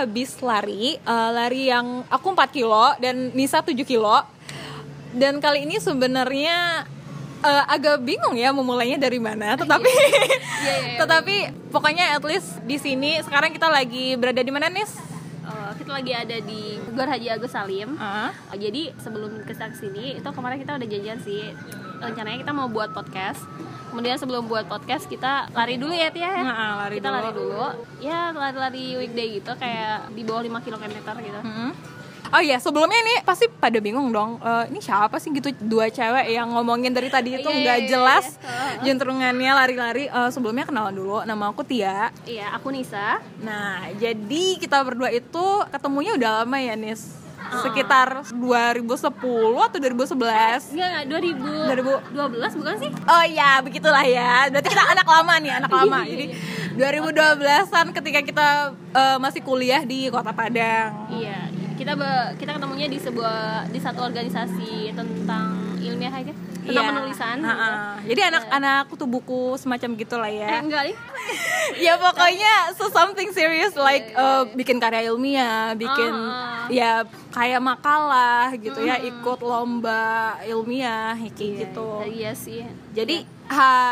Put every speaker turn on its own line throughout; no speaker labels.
habis lari, uh, lari yang aku 4 kilo dan Nisa 7 kilo. Dan kali ini sebenarnya uh, agak bingung ya memulainya dari mana, tetapi
Iya, iya,
tetapi pokoknya at least di sini sekarang kita lagi berada di mana Nis?
Lagi ada di Gor Haji Agus Salim.
Ah.
Uh, Jadi sebelum ke sini itu kemarin kita udah janjian sih rencananya kita mau buat podcast. Kemudian sebelum buat podcast kita lari dulu ya Tia.
Nah, lari
kita
dulu.
lari dulu. Ya lari-lari weekday gitu kayak di bawah 5 km gitu.
Hmm. Oh iya, sebelumnya ini pasti pada bingung dong. Eh, ini siapa sih gitu dua cewek yang ngomongin dari tadi itu
Iya,
nggak
iya, iya,
jelas
iya.
jentrungannya lari-lari. Eh, sebelumnya kenalan dulu. Nama aku Tia.
Iya, aku Nisa.
Nah, jadi kita berdua itu ketemunya udah lama ya, Nis. Sekitar 2010 atau 2011.
Enggak, enggak 2000 2012 bukan sih?
Oh ya, begitulah ya. Berarti kita anak lama nih, anak lama.
Iya,
Jadi 2012-an ketika kita eh, masih kuliah di Kota Padang.
Iya, kita be- kita ketemunya di sebuah di satu organisasi tentang ilmiah aja, tentang
Iya.
penulisan. gitu.
Ha-ha. Jadi anak-anak kutu buku semacam gitulah
Eh,
ya.
enggak nih.
ya pokoknya so something serious like uh, bikin karya ilmiah, bikin
ah.
ya kayak makalah gitu ya, ikut lomba ilmiah kayak gitu.
Iya sih.
Jadi ha,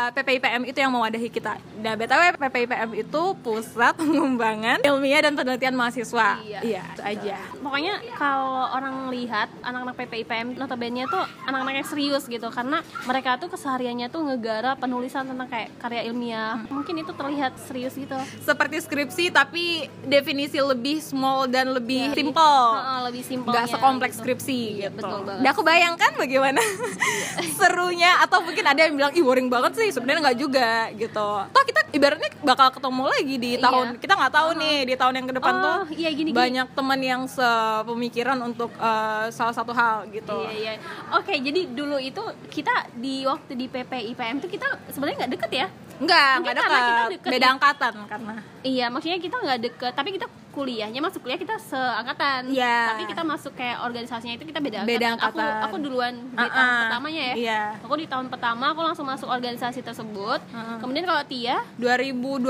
PPIPM itu yang mewadahi kita. Nah, BTW PPIPM itu pusat pengembangan ilmiah dan penelitian mahasiswa.
Iya.
Iya, itu aja.
Pokoknya kalau orang lihat anak-anak PPIPM notabene tuh anak-anak yang serius gitu karena mereka tuh kesehariannya tuh ngegara penulisan tentang kayak karya ilmiah. Mungkin itu terlihat serius gitu.
Seperti skripsi tapi definisi lebih small dan lebih simple.
Heeh, lebih simpel.
nggak sekompleks skripsi
Iya,
gitu.
betul banget.
Udah aku bayangkan bagaimana serunya atau mungkin ada yang bilang ih boring banget sih sebenarnya nggak juga gitu. Toh kita ibaratnya bakal ketemu lagi di
Iya.
tahun kita nggak tahu nih di tahun yang ke depan
Oh,
tuh
iya, gini,
banyak teman yang sepemikiran untuk eh, salah satu hal gitu.
Iya iya. Oke, jadi dulu itu kita di waktu di PPIPM tuh kita sebenarnya nggak deket ya.
Enggak, enggak dekat.
deket
Beda angkatan karena.
Iya, maksudnya kita nggak deket, tapi kita kuliahnya masuk kuliah kita seangkatan.
Iya.
Tapi kita masuk kayak organisasinya itu kita beda
Beda
angkatan. Aku aku duluan di
Uh-uh.
tahun pertamanya ya.
Iya.
Aku di tahun pertama aku langsung masuk organisasi tersebut.
Uh-uh.
Kemudian kalau Tia
2012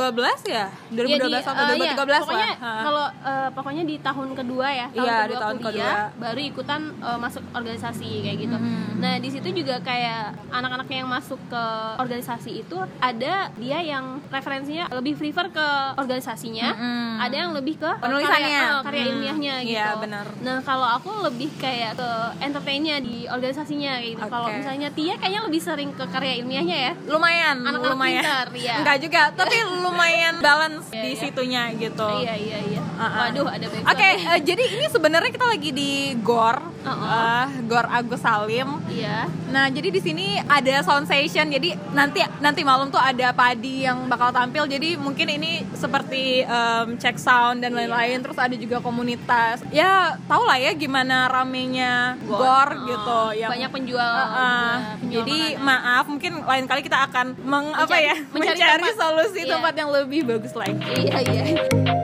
ya? 2012
Iya, di-
atau
eh, iya,
2013
pokoknya.
Ha.
kalau eh, pokoknya di tahun kedua ya tahun
Iya,
kedua
di tahun
kuliah
kedua.
baru ikutan eh, masuk organisasi kayak gitu
Mhm.
nah di situ juga kayak anak-anaknya yang masuk ke organisasi itu ada dia yang referensinya lebih prefer ke organisasinya
Mhm.
ada yang lebih ke
Penulisannya.
karya, eh, karya
Hmm.
ilmiahnya gitu
Iya, benar.
nah kalau aku lebih kayak ke entertainnya di organisasinya gitu kalau
Oke.
misalnya Tia kayaknya lebih sering ke karya ilmiahnya ya
lumayan
Anak-anak
lumayan
pintar, iya.
enggak juga tapi lumayan balance
Iya,
di
iya.
situnya gitu
iya iya iya
Uh-uh.
waduh ada background
Oke, eh, jadi ini sebenarnya kita lagi di Gor,
Uh-uh.
eh, Gor Agus Salim.
iya
Nah, jadi di sini ada sound session. Jadi nanti nanti malam tuh ada Padi yang bakal tampil. Jadi mungkin ini seperti em, check sound dan lain-lain. Terus ada juga komunitas. Ya, tau lah ya gimana ramenya Gor,
Gor,
gitu.
oh,
Yang
banyak penjual,
Uh-uh.
penjual
Jadi
makanan.
maaf, mungkin lain kali kita akan meng, apa
Mencari-
ya
mencari
mencari,
tempat.
solusi
Iya.
tempat yang lebih bagus lagi.
iya iya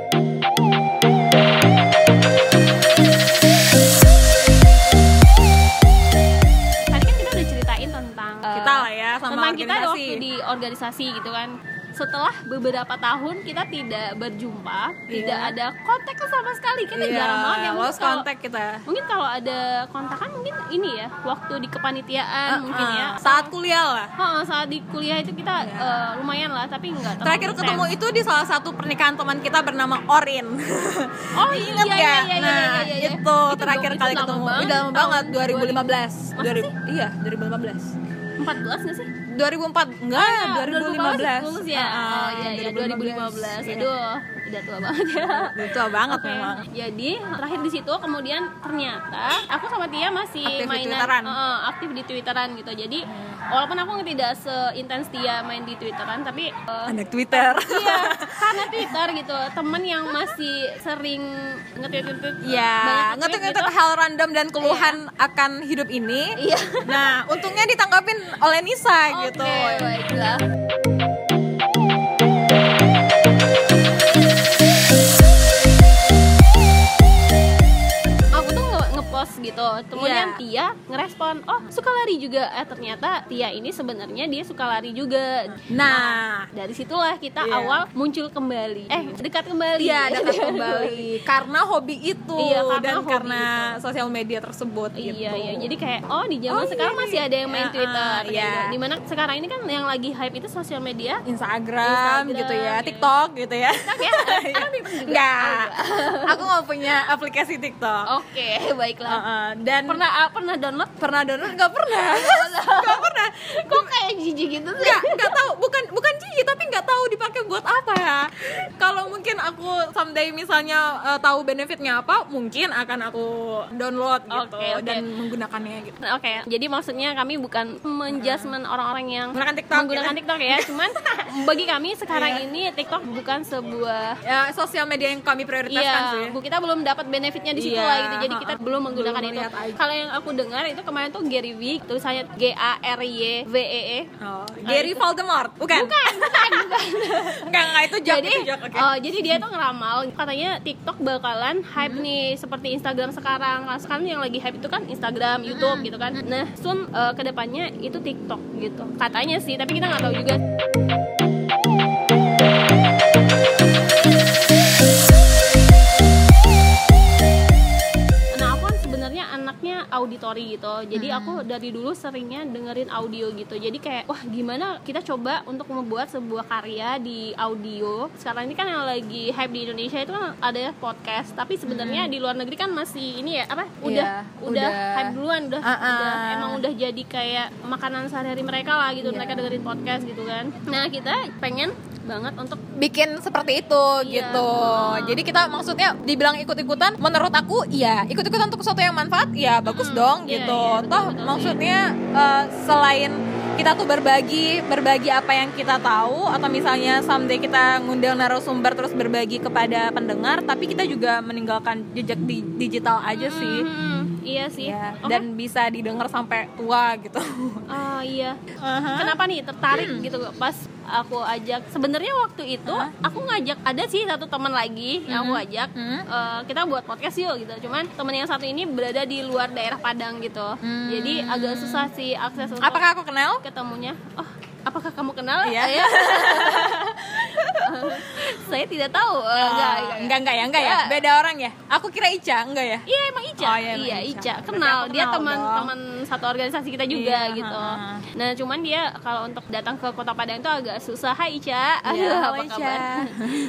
kita waktu di organisasi gitu kan setelah beberapa tahun kita tidak berjumpa tidak
Iya.
ada kontak sama sekali kita
Iya,
jarang banget ya Mungkin
lost
kalau-
contact kita.
mungkin kalau ada kontakan mungkin ini ya waktu di kepanitiaan
Uh-uh.
mungkin ya
Saat kuliah lah.
Heeh, saat di kuliah itu kita
Iya.
eh, lumayan lah tapi nggak terlalu
Terakhir ketemu itu di salah satu pernikahan teman kita bernama Orin.
Oh
Ingat
iya,
gak?
iya, iya,
nah,
iya, iya, iya.
itu
Itu
terakhir
dong,
kali
itu
ketemu. Udah lama banget 2015.
2000. Masa
2000
sih?
Iya, 2015.
14 nggak sih?
2004 enggak,
Ah,
2015.
lulus ya.
Ah,
oh iya iya 2015.
Iya.
Aduh, udah tua banget ya.
Udah tua banget
Oke.
memang.
Jadi terakhir di situ kemudian ternyata aku sama Tia masih
Aktif di
mainan
Twitteran.
eh, aktif di Twitteran gitu. Jadi walaupun aku tidak seintens Tia main di Twitteran tapi eh,
Anak Twitter.
iya karena Twitter gitu temen yang masih sering nge-tweet nge-tweet
Iya,
banyak
ngetik-ngetik
gitu.
hal random dan keluhan akan hidup ini.
Iya.
Nah, untungnya ditanggapin oleh Nisa gitu.
Oke, baiklah. Gitu, kemudian
Iya.
Tia ngerespon oh suka lari juga eh ternyata Tia ini sebenarnya dia suka lari juga
Nah,
dari situlah kita
Iya.
awal muncul kembali eh dekat kembali
Iya, dekat kembali karena hobi itu
Iya, karena
dan
hobi
karena
itu.
sosial media tersebut
Iya
gitu.
iya jadi kayak oh di zaman
Oh,
sekarang
iya,
masih ada yang main
iya,
Twitter
ah,
gitu.
iya.
Di mana sekarang ini kan yang lagi hype itu sosial media
Instagram,
Instagram,
gitu ya,
iya.
TikTok gitu ya.
ya TikTok juga.
Enggak. Aku nggak punya aplikasi TikTok.
Oke baiklah
Dan
pernah ah, pernah download?
Pernah download? Nggak pernah. Nggak pernah.
Kok kayak jijik gitu sih?
Nggak nggak tahu. Bukan bukan jijik tapi nggak tahu dipakai buat apa ya. Kalau mungkin aku someday misalnya eh, tahu benefitnya apa mungkin akan aku download gitu
Oke, oke.
dan menggunakannya gitu.
Oke, jadi maksudnya kami bukan menjudgment orang-orang yang
Menggunakan TikTok,
menggunakan
gitu.
TikTok ya. Cuman bagi kami sekarang
Iya.
ini TikTok bukan sebuah
ya sosial media yang kami prioritaskan sih.
Iya, bu kita belum dapat benefitnya di situ
Iya,
lah gitu. Jadi kita belum menggunakan
Belum
itu. Kalau yang aku dengar itu kemarin tuh Gary V, tulisannya G A R Y V E E.
oh, Gary Voldemort bukan
Bukan, bukan, bukan.
enggak enggak itu joke
jadi,
itu joke oke
oh, jadi dia tuh ngeramal katanya TikTok bakalan hype nih seperti Instagram sekarang. Nah, sekarang yang lagi hype itu kan Instagram, YouTube gitu kan. Nah, soon eh, ke depannya itu TikTok gitu. Katanya sih, tapi kita nggak tahu juga. Auditori gitu. Jadi aku dari dulu seringnya dengerin audio gitu. Jadi kayak wah gimana kita coba untuk membuat sebuah karya di audio. Sekarang ini kan yang lagi hype di Indonesia itu kan ada podcast, tapi sebenarnya di luar negeri kan masih ini ya apa? Udah
Iya,
udah,
udah.
hype duluan, udah,
Ah, ah.
udah emang udah jadi kayak makanan sehari-hari mereka lah gitu.
Iya.
Mereka dengerin podcast gitu kan. Nah, kita pengen banget untuk
bikin seperti itu
Iya.
gitu. Jadi kita maksudnya dibilang ikut-ikutan, menurut aku iya ikut-ikutan untuk sesuatu yang manfaat, ya bagus
Mm-mm.
dong
Iya,
gitu.
iya, betul,
Toh
betul
maksudnya eh, selain kita tuh berbagi berbagi apa yang kita tahu atau misalnya someday kita ngundang narasumber terus berbagi kepada pendengar, tapi kita juga meninggalkan jejak di digital aja sih.
Hmm, iya sih.
Ya,
Oke.
dan bisa didengar sampai tua gitu.
Oh iya.
Aha.
Kenapa nih tertarik gitu pas aku ajak? Sebenarnya waktu itu
Hah?
aku ngajak ada sih satu teman lagi yang aku ajak.
Hmm.
eh, kita buat podcast yuk gitu. Cuman temen yang satu ini berada di luar daerah Padang gitu.
Hmm.
Jadi agak susah sih akses untuk
Apakah aku kenal?
ketemunya. Oh, apakah kamu kenal?
Iya.
Eh, Saya tidak tahu. Eh, enggak, enggak.
enggak, enggak ya, enggak ya. Beda orang ya. Aku kira Ica, enggak ya?
Iya emang Ica.
Oh, iya, emang
iya,
Ica.
Ica. Kenal. Dia
kenal
teman
dong.
teman satu organisasi kita juga
Iya,
gitu.
ha, ha.
Nah, cuman dia kalau untuk datang ke Kota Padang itu agak susah. Hai Ica.
Iya,
apa
Ica.
kabar?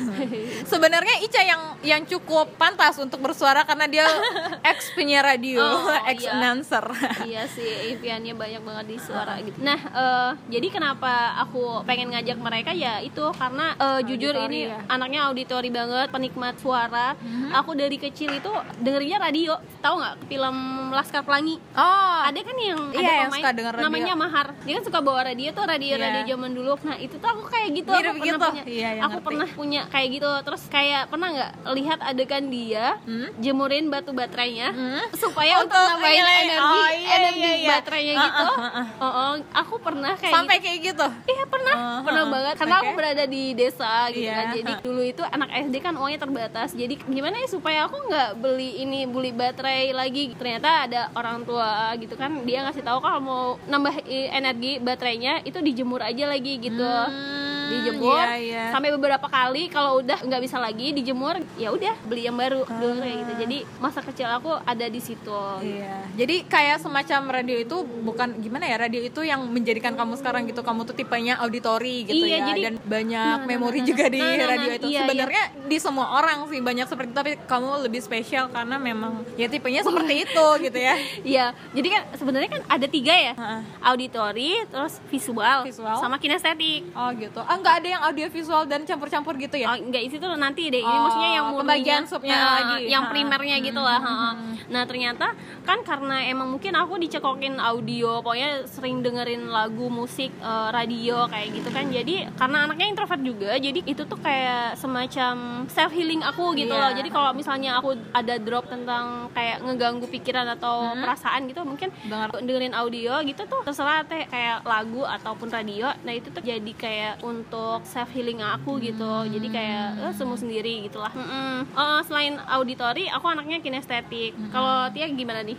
Sebenarnya Ica yang yang cukup pantas untuk bersuara karena dia ex penyiar radio,
Oh,
ex
iya.
announcer.
iya sih, impiannya banyak banget di suara gitu. Nah, eh, jadi kenapa aku pengen ngajak mereka ya itu karena eh, jujur
Auditori
ini
ya.
anaknya auditori banget, penikmat suara. Aku dari kecil itu dengerinnya radio. Tahu nggak film Laskar Pelangi?
Oh,
ada kan yang
Iya,
ada
yang
pemain
suka denger radio.
namanya Mahar dia kan suka bawa radio tuh radio radio
Iya.
zaman dulu nah itu tuh aku kayak gitu
Mirip
aku pernah
gitu.
punya
Iya, yang
aku
ngerti.
pernah punya kayak gitu terus kayak pernah nggak lihat adegan dia
Hmm?
jemurin batu baterainya
Hmm?
supaya untuk,
Untuk
nambahin energi
oh, iya,
energi
iya, iya.
baterainya
Ah,
gitu
ah, ah, ah.
Oh, oh, aku pernah kayak
sampai
gitu.
kayak gitu.
Iya pernah,
Uh,
pernah
uh,
banget karena aku
oke.
berada di desa gitu
Iya,
kan. Jadi
uh.
dulu itu anak SD kan uangnya terbatas. Jadi gimana ya supaya aku nggak beli ini beli baterai lagi. Ternyata ada orang tua gitu kan dia ngasih tahu kalau mau nambah energi baterainya itu dijemur aja lagi gitu.
Hmm,
dijemur
iya, iya.
sampai beberapa kali kalau udah nggak bisa lagi dijemur ya udah beli yang baru dulu kayak gitu. Jadi masa kecil aku ada di situ.
Iya. Jadi kayak semacam radio itu bukan gimana ya? Radio itu yang menjadikan kamu sekarang gitu. Kamu tuh tipenya auditori gitu
Iya,
ya.
jadi-
Dan banyak
Nah, nah,
memori
nah, nah.
juga di
Nah, nah,
radio
nah,
itu.
iya,
Sebenarnya di semua orang sih banyak seperti itu, tapi kamu lebih spesial karena memang ya tipenya seperti itu gitu ya.
Iya, jadi kan sebenarnya kan ada tiga ya, auditori, terus visual,
Visual.
sama kinestetik.
Oh gitu. Ah nggak ada yang audio visual dan campur-campur gitu ya?
Oh, enggak isi tuh nanti deh. Ini
Oh,
maksudnya yang
pembagian subnya
eh,
lagi.
yang
Ha.
primernya gitu lah. ha. Nah ternyata kan karena emang mungkin aku dicekokin audio, pokoknya sering dengerin lagu, musik, eh, radio kayak gitu kan. Jadi karena anaknya introvert juga, jadi itu tuh kayak semacam self healing aku gitu
Iya.
loh. Jadi kalau misalnya aku ada drop tentang kayak ngeganggu pikiran atau
Hmm.
perasaan gitu, mungkin
Dengar.
dengerin audio gitu tuh terserah teh kayak lagu ataupun radio. Nah itu tuh jadi kayak untuk self healing aku gitu. Jadi kayak eh, semu sendiri gitulah. Mm-mm. Eh, selain auditori, aku anaknya kinestetik. Kalau Tia gimana nih?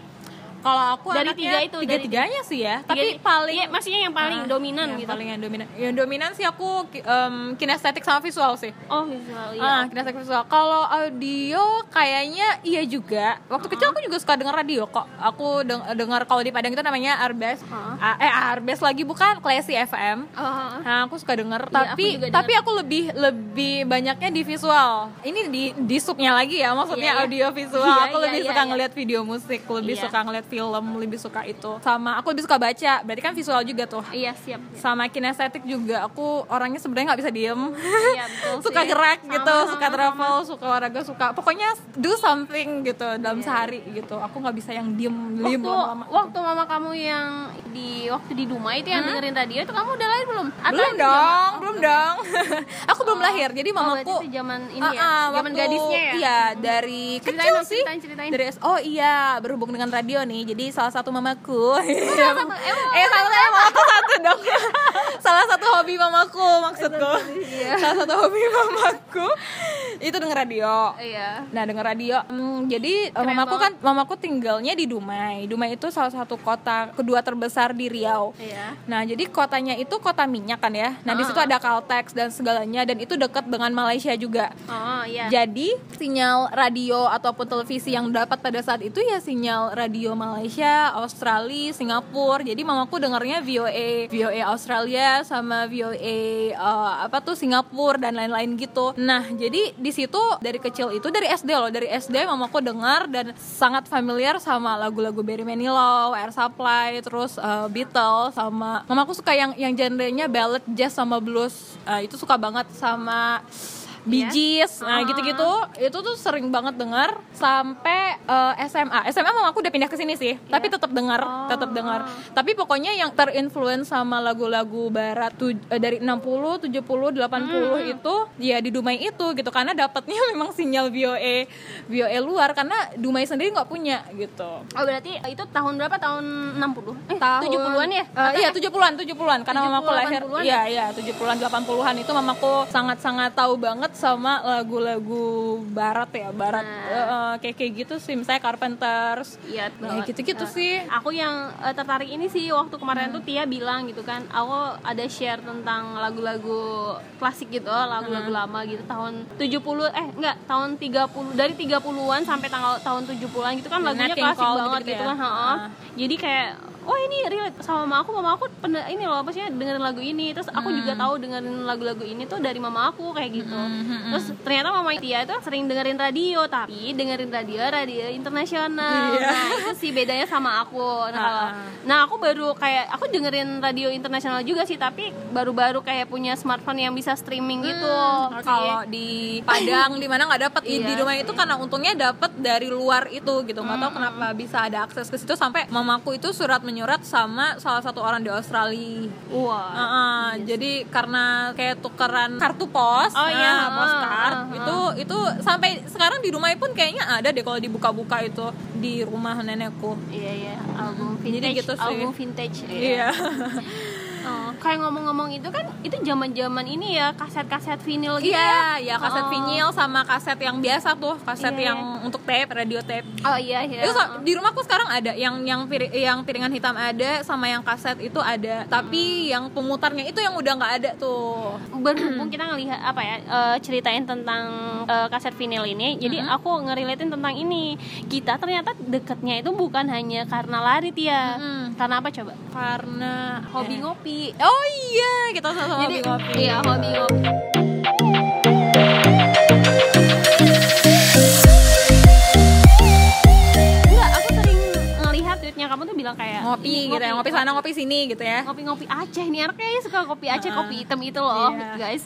Kalau aku
Dari
anaknya
tiga itu,
tiga tiganya sih ya
Tiga-
tapi paling
iya, maksudnya yang paling
Ah,
dominan
yang
gitu
paling yang dominan yang dominan sih aku em, kinestetik sama visual sih
oh visual iya
Ah, kinestetik visual. Kalau audio kayaknya iya juga. Waktu kecil aku juga suka denger radio kok. Aku deng- dengar kalau di Padang itu namanya Arbes.
Hah?
Ah, eh Arbes lagi bukan Classy FM.
Oh,
Nah, aku suka denger,
Iya,
tapi
aku
tapi aku lebih lebih banyaknya di visual. Ini di di subnya lagi ya, maksudnya
Iya, iya.
audio visual.
Iya,
aku
iya,
lebih suka ngeliat video musik, lebih suka ngeliat film, lebih suka itu. Sama aku lebih suka baca. Berarti kan visual juga tuh.
iya siap
Sama kinestetik juga aku orangnya sebenarnya nggak bisa diem.
Iya, betul
suka
sih.
gerak
Sama,
gitu,
sama,
suka travel, suka olahraga, suka pokoknya do something gitu dalam sehari gitu. Aku nggak bisa yang diem diem
waktu
lama-lama.
waktu mama kamu yang di waktu di Duma itu yang dengerin radio itu kamu udah lahir belum? Atau
belum dong,
zaman-
belum dong. aku belum lahir, jadi
Oh,
mamaku
itu zaman ini ya,
Ah, ah,
zaman
waktu-
gadisnya ya.
Iya, dari
Ceritain
kecil
dong,
sih.
ceritain, ceritain.
Dari oh iya, berhubung dengan radio nih. Jadi salah satu mamaku.
salah satu, emang
eh salah satu satu dong. salah satu hobi mamaku maksudku.
Iya.
salah satu hobi mamaku itu denger radio.
Iya.
Nah denger radio, Hmm, jadi eh,
Keren
mamaku
banget.
kan mamaku tinggalnya di Dumai. Dumai itu salah satu kota kedua terbesar di Riau.
Iya.
Nah, jadi kotanya itu kota minyak kan ya. Nah, di situ
Ah.
ada Caltex dan segalanya dan itu dekat dengan Malaysia juga.
Oh iya.
Jadi, sinyal radio ataupun televisi yang dapat pada saat itu ya sinyal radio Malaysia, Australia, Singapura. Jadi mamaku dengarnya VOA, VOA Australia sama VOA eh, apa tuh Singapura dan lain-lain gitu. Nah, jadi di situ dari kecil itu dari SD loh, dari SD mamaku dengar dan sangat familiar sama lagu-lagu Barry Manilow, Air Supply, terus eh, Beatles sama mamaku suka yang yang genrenya ballad, jazz sama blues. Eh, itu suka banget sama Bee
Iya.
Gees, nah
Ah.
gitu-gitu itu tuh sering banget dengar sampai eh, SMA. SMA mama aku udah pindah ke sini sih, tapi tetap dengar.
Oh.
tetap dengar. Tapi pokoknya yang terinfluence sama lagu-lagu barat tuh eh, dari 60, 70, 80
Hmm.
itu ya di Dumai itu gitu karena dapatnya memang sinyal VOA VOA luar karena Dumai sendiri nggak punya gitu.
Oh berarti itu tahun berapa? Tahun 60? Eh,
Tahun
70-an ya?
Eh, iya, 70-an, 70-an karena
70,
mamaku lahir
80-an
iya, iya, 70-an, 80-an itu mamaku sangat-sangat tahu banget sama lagu-lagu barat ya, barat
Nah.
Eh, kayak kayak gitu sih, misalnya Carpenters.
Iya,
Ya,
banget.
gitu-gitu
Eh,
sih.
Aku yang eh, tertarik ini sih waktu
Hmm.
kemarin tuh Tia bilang gitu kan, aku ada share tentang lagu-lagu klasik gitu, lagu-lagu
Hmm.
lama gitu tahun 70 eh enggak, tahun 30 dari 30-an sampai tanggal tahun 70-an gitu kan
Ya,
lagunya
Nat King
klasik banget
gitu-gitu
gitu
ya.
kan.
Ah.
Jadi kayak oh ini relate sama mama aku. Mama aku pernah ini loh apa sih dengerin lagu ini. Terus aku juga
Hmm.
tahu dengerin lagu-lagu ini tuh dari mama aku kayak gitu. Terus ternyata mama Tia itu sering dengerin radio tapi dengerin radio radio internasional.
Iya.
nah itu sih bedanya sama aku. Nah, kalau-
Ah.
nah aku baru kayak aku dengerin radio internasional juga sih tapi baru-baru kayak punya smartphone yang bisa streaming gitu.
Hmm, Kalau di Padang di mana nggak dapat di
Iya.
rumah itu karena untungnya dapat dari luar itu gitu. Nggak tahu kenapa bisa ada akses ke situ sampai mamaku itu surat menyurat sama salah satu orang di Australia
wah
Heeh, jadi karena kayak tukeran kartu pos,
Oh, iya, heeh,
postcard
heeh,
itu itu sampai sekarang di rumah pun kayaknya ada deh kalau dibuka-buka itu di rumah nenekku.
iya iya album
Jadi
vintage
gitu sih.
album vintage
Iya.
Oh, kayak ngomong-ngomong itu kan itu zaman-zaman ini ya kaset-kaset vinil gitu
Iya,
ya.
ya kaset
Oh.
vinyl sama kaset yang biasa tuh, kaset
Iya,
yang untuk tape, radio tape.
Oh iya iya.
Itu di rumahku sekarang ada yang yang piri- yang piringan hitam ada sama yang kaset itu ada. Tapi yang pemutarnya itu yang udah nggak ada tuh.
berhubung kita ngelihat apa ya eh, ceritain tentang eh, kaset vinil ini jadi aku ngerelatin tentang ini kita ternyata deketnya itu bukan hanya karena lari Tia
Mm-mm.
Karena apa coba?
Karena
hobi
eh,
ngopi.
Oh iya, kita sama-sama hobi ngopi.
iya hobi ngopi. Enggak aku sering ngelihat tweetnya kamu tuh bilang kayak
ngopi
"Ih,
gitu ya ngopi sana ngopi sini gitu ya.
Ngopi-ngopi Aceh nih anak kayaknya suka kopi Aceh kopi hitam itu loh
Iya.
guys.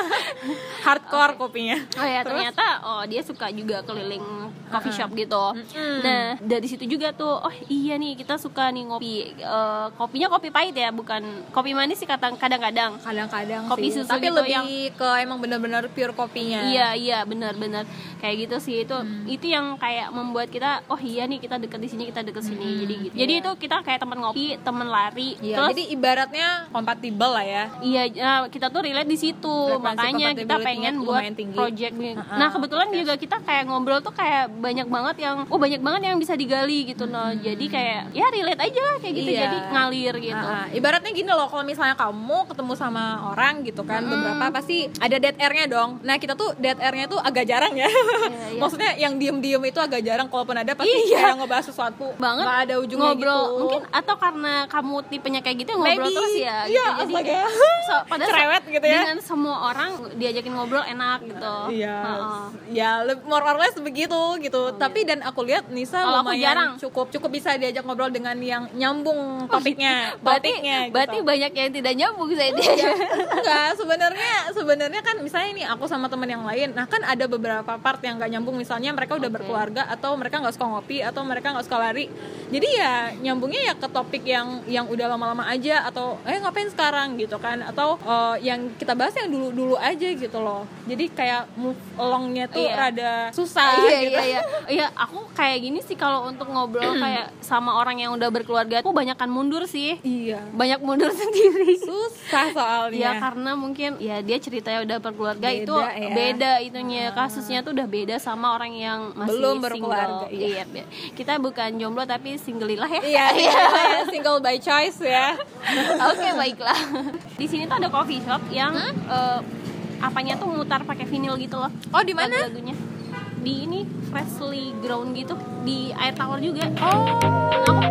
Hardcore kopinya.
Oh ya
Terus?
ternyata oh dia suka juga keliling coffee shop gitu.
Mm-mm.
Nah dari situ juga tuh oh iya nih kita suka nih ngopi Eh, kopinya kopi pahit ya bukan kopi manis sih kadang- kadang-kadang.
kadang-kadang
Kopi
sih.
susu
tapi
gitu
lebih
yang-
ke emang bener-bener pure kopinya
Iya iya benar-benar kayak gitu sih itu
Hmm.
itu yang kayak membuat kita oh iya nih kita deket di sini kita deket sini jadi gitu. Jadi
iya.
itu kita kayak teman ngopi teman lari
Iya,
terus
jadi ibaratnya kompatibel lah ya.
Iya, eh, kita tuh relate di situ.
Frekuensi
Makanya kita pengen buat
tinggi.
project nih.
Uh-uh,
Nah, kebetulan juga kita kayak ngobrol tuh kayak banyak banget yang oh banyak banget yang bisa digali gitu loh. Jadi kayak ya relate aja lah kayak gitu.
Iya.
Jadi ngalir gitu.
Ah. ibaratnya gini loh, kalau misalnya kamu ketemu sama orang gitu kan, beberapa pasti ada dead air-nya dong. Nah kita tuh dead air-nya tuh agak jarang ya.
iya.
Maksudnya yang diem-diem itu agak jarang. Kalaupun ada pasti
Iya.
kayak ngebahas sesuatu.
banget
Nggak ada ujungnya
ngobrol
gitu.
mungkin atau karena kamu tipenya kayak gitu ngobrol
Maybe.
terus ya
Iya,
gitu.
astaga.
so, pada
Cerewet gitu ya.
dengan semua orang diajakin ngobrol enak gitu
Iya,
Heeh.
ya le- more or less begitu gitu. Tapi dan aku lihat Nisa
Oh, iya. Kalau aku
lumayan
jarang.
cukup cukup bisa diajak ngobrol dengan yang nyambung topiknya,
berarti
topiknya. gitu.
berarti banyak yang tidak nyambung saya
enggak sebenarnya sebenarnya kan misalnya nih aku sama teman yang lain nah kan ada beberapa part yang nggak nyambung misalnya mereka udah
Oke.
berkeluarga atau mereka nggak suka ngopi atau mereka nggak suka lari jadi ya nyambungnya ya ke topik yang yang udah lama-lama aja atau eh ngapain sekarang gitu kan atau eh, yang kita bahas yang dulu-dulu aja gitu loh jadi kayak move alongnya tuh
Iya.
rada susah
iya
gitu
iya iya iya aku kayak gini sih kalau untuk ngobrol kayak sama orang yang udah berkeluarga aku banyakkan mundur sih.
Iya.
Banyak mundur sendiri.
Susah soalnya.
Ya karena mungkin ya dia ceritanya udah berkeluarga
Beda
itu
ya.
beda itunya. Kasusnya tuh udah beda sama orang yang masih
Belum
single.
berkeluarga, iya.
iya be- kita bukan jomblo tapi singgelilah ya.
Iya iya single by choice ya.
Oke baiklah. Di sini tuh ada coffee shop yang eh, apanya tuh mutar pakai vinyl gitu loh.
Oh di mana?
Lagu-lagunya di ini freshly ground gitu di air tower juga.
Oh
aku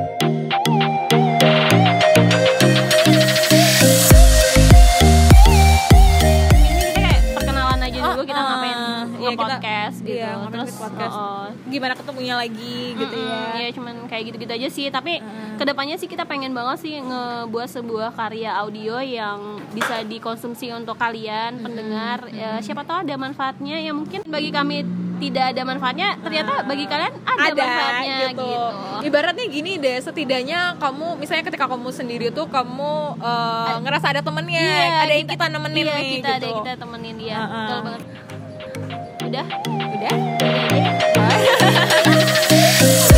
ini kita kayak perkenalan aja dulu kita
Ah,
ngapain
iya,
podcast gitu.
iya,
terus
podcast.
oh, oh.
gimana ketemunya lagi gitu ya
Mm-mm, ya. cuman kayak gitu-gitu aja sih. Tapi
Mm.
ke depannya sih kita pengen banget sih ngebuat sebuah karya audio yang bisa dikonsumsi untuk kalian pendengar. Ya, siapa tahu ada manfaatnya ya mungkin bagi kami tidak ada manfaatnya ternyata bagi kalian ada, ada manfaatnya gitu.
gitu ibaratnya gini deh setidaknya kamu misalnya ketika kamu sendiri tuh kamu uh, ngerasa ada temennya
iya,
ada yang kita, nemenin
iya,
nih
kita gitu. ada
yang
kita temenin dia
uh -uh.
betul banget udah
udah,
udah.